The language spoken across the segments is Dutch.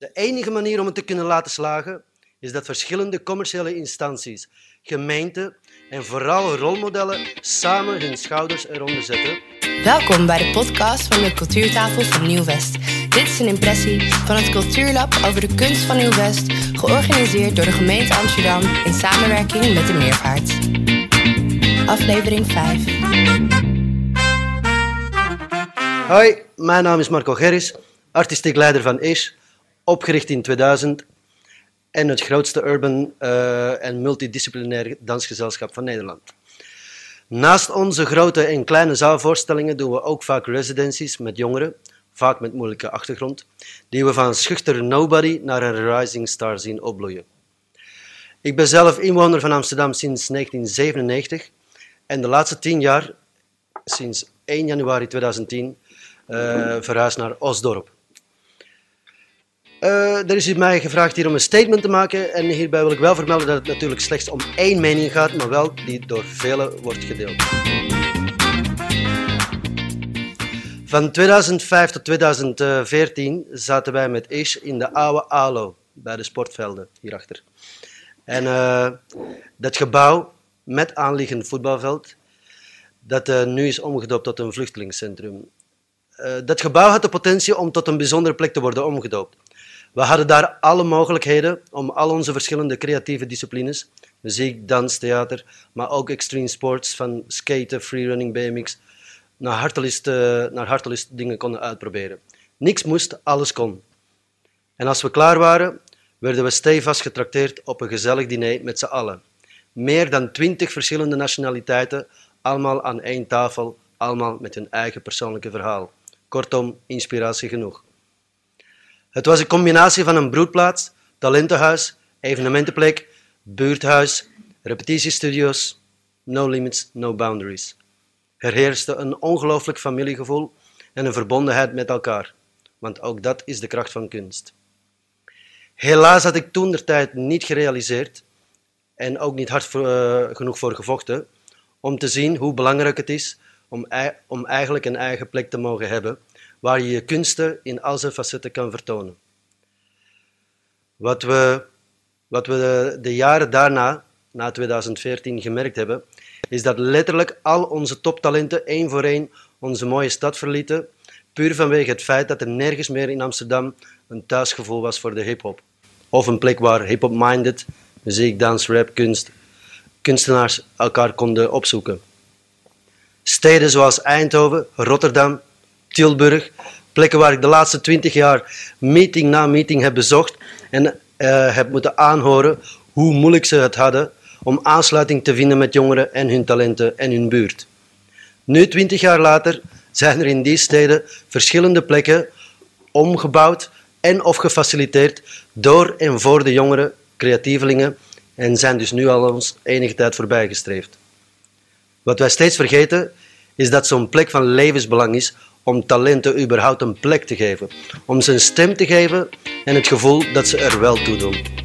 De enige manier om het te kunnen laten slagen is dat verschillende commerciële instanties, gemeenten en vooral rolmodellen samen hun schouders eronder zetten. Welkom bij de podcast van de Cultuurtafel van Nieuw-West. Dit is een impressie van het Cultuurlab over de kunst van Nieuw-West, georganiseerd door de gemeente Amsterdam in samenwerking met de Meervaart. Aflevering 5. Hoi, mijn naam is Marco Gerris, artistiek leider van ISH, opgericht in 2000 en het grootste urban eh, en multidisciplinair dansgezelschap van Nederland. Naast onze grote en kleine zaalvoorstellingen doen we ook vaak residencies met jongeren, vaak met moeilijke achtergrond, die we van schuchter nobody naar een rising star zien opbloeien. Ik ben zelf inwoner van Amsterdam sinds 1997 en de laatste tien jaar, sinds 1 januari 2010, uh, verhuisd naar Osdorp. Uh, er is mij gevraagd hier om een statement te maken en hierbij wil ik wel vermelden dat het natuurlijk slechts om één mening gaat, maar wel die door velen wordt gedeeld. Van 2005 tot 2014 zaten wij met Ish in de oude ALO, bij de sportvelden hierachter. En uh, dat gebouw met aanliggend voetbalveld, dat uh, nu is omgedoopt tot een vluchtelingscentrum. Dat gebouw had de potentie om tot een bijzondere plek te worden omgedoopt. We hadden daar alle mogelijkheden om al onze verschillende creatieve disciplines, muziek, dans, theater, maar ook extreme sports, van skaten, freerunning, BMX, naar hartelist, naar hartelist dingen konden uitproberen. Niks moest, alles kon. En als we klaar waren, werden we stevast getrakteerd op een gezellig diner met z'n allen. Meer dan twintig verschillende nationaliteiten, allemaal aan één tafel, allemaal met hun eigen persoonlijke verhaal. Kortom, inspiratie genoeg. Het was een combinatie van een broedplaats, talentenhuis, evenementenplek, buurthuis, repetitiestudio's, no limits, no boundaries. Er heerste een ongelooflijk familiegevoel en een verbondenheid met elkaar, want ook dat is de kracht van kunst. Helaas had ik toen de tijd niet gerealiseerd en ook niet hard uh, genoeg voor gevochten om te zien hoe belangrijk het is om, om eigenlijk een eigen plek te mogen hebben waar je je kunsten in al zijn facetten kan vertonen. Wat we, wat we de, jaren daarna, na 2014, gemerkt hebben, is dat letterlijk al onze toptalenten één voor één onze mooie stad verlieten, puur vanwege het feit dat er nergens meer in Amsterdam een thuisgevoel was voor de hip-hop. Of een plek waar hip-hop-minded, muziek, dans, rap, kunst, kunstenaars elkaar konden opzoeken. Steden zoals Eindhoven, Rotterdam, Tilburg, plekken waar ik de laatste twintig jaar meeting na meeting heb bezocht en uh, heb moeten aanhoren hoe moeilijk ze het hadden om aansluiting te vinden met jongeren en hun talenten en hun buurt. Nu, twintig jaar later, zijn er in die steden verschillende plekken omgebouwd en of gefaciliteerd door en voor de jongeren, creatievelingen, en zijn dus nu al ons enige tijd voorbijgestreefd. Wat wij steeds vergeten, is dat zo'n plek van levensbelang is om talenten überhaupt een plek te geven, om ze een stem te geven en het gevoel dat ze er wel toe doen.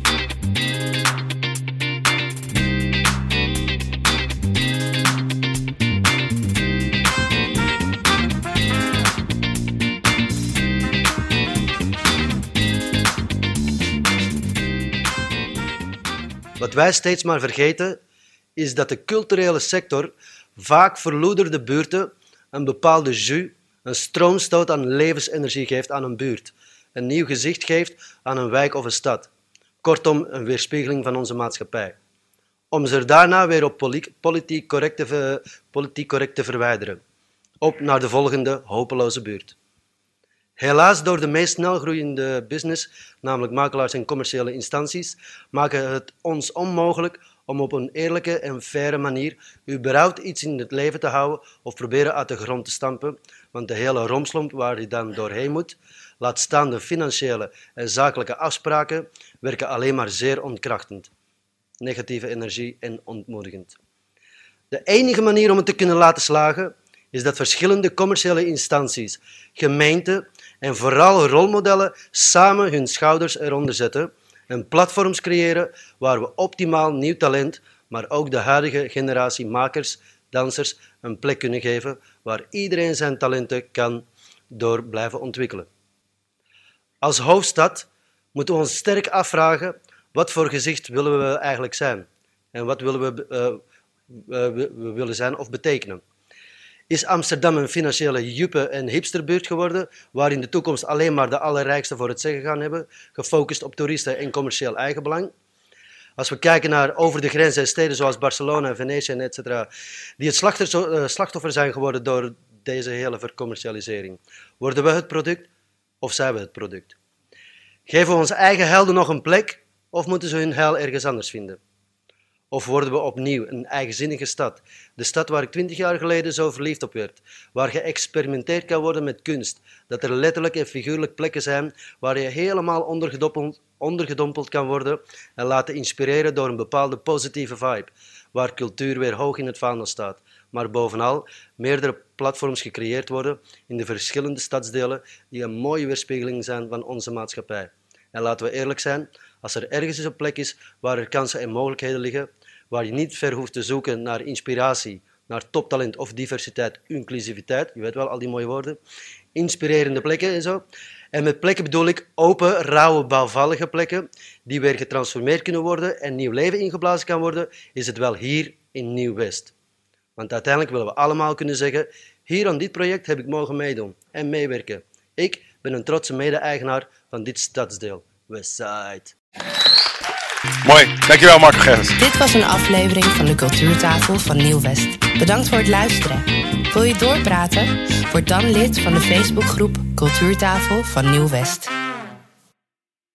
Wat wij steeds maar vergeten, is dat de culturele sector vaak verloederde buurten een bepaalde jus een stroomstoot aan levensenergie geeft aan een buurt, een nieuw gezicht geeft aan een wijk of een stad. Kortom, een weerspiegeling van onze maatschappij. Om ze daarna weer op politiek correct te, politiek verwijderen. Op naar de volgende hopeloze buurt. Helaas, door de meest snelgroeiende business, namelijk makelaars en commerciële instanties, maken het ons onmogelijk om op een eerlijke en faire manier überhaupt iets in het leven te houden of proberen uit de grond te stampen, want de hele romslomp waar je dan doorheen moet, laat staan de financiële en zakelijke afspraken, werken alleen maar zeer ontkrachtend, negatieve energie en ontmoedigend. De enige manier om het te kunnen laten slagen, is dat verschillende commerciële instanties, gemeenten en vooral rolmodellen samen hun schouders eronder zetten en platforms creëren waar we optimaal nieuw talent, maar ook de huidige generatie makers, dansers een plek kunnen geven waar iedereen zijn talenten kan door blijven ontwikkelen. Als hoofdstad moeten we ons sterk afvragen wat voor gezicht willen we eigenlijk zijn en wat willen we, uh, we, we willen zijn of betekenen. Is Amsterdam een financiële juppe- en hipsterbuurt geworden, waar in de toekomst alleen maar de allerrijkste voor het zeggen gaan hebben, gefocust op toeristen en commercieel eigenbelang? Als we kijken naar over de grenzen en steden zoals Barcelona en Venetië en et cetera, die het slachtoffer zijn geworden door deze hele vercommercialisering. Worden we het product of zijn we het product? Geven we onze eigen helden nog een plek of moeten ze hun heil ergens anders vinden? Of worden we opnieuw een eigenzinnige stad? De stad waar ik twintig jaar geleden zo verliefd op werd. Waar geëxperimenteerd kan worden met kunst. Dat er letterlijk en figuurlijk plekken zijn waar je helemaal ondergedompeld, ondergedompeld kan worden en laten inspireren door een bepaalde positieve vibe. Waar cultuur weer hoog in het vaandel staat. Maar bovenal meerdere platforms gecreëerd worden in de verschillende stadsdelen die een mooie weerspiegeling zijn van onze maatschappij. En laten we eerlijk zijn, als er ergens een plek is waar er kansen en mogelijkheden liggen, waar je niet ver hoeft te zoeken naar inspiratie, naar toptalent of diversiteit, inclusiviteit, je weet wel, al die mooie woorden, inspirerende plekken en zo. En met plekken bedoel ik open, rauwe, bouwvallige plekken die weer getransformeerd kunnen worden en nieuw leven ingeblazen kan worden, is het wel hier in Nieuw-West. Want uiteindelijk willen we allemaal kunnen zeggen, hier aan dit project heb ik mogen meedoen en meewerken. Ik ben een trotse mede-eigenaar van dit stadsdeel, Westside. Mooi, dankjewel Marco Gerrits. Dit was een aflevering van de Cultuurtafel van Nieuw-West. Bedankt voor het luisteren. Wil je doorpraten? Word dan lid van de Facebookgroep Cultuurtafel van Nieuw-West.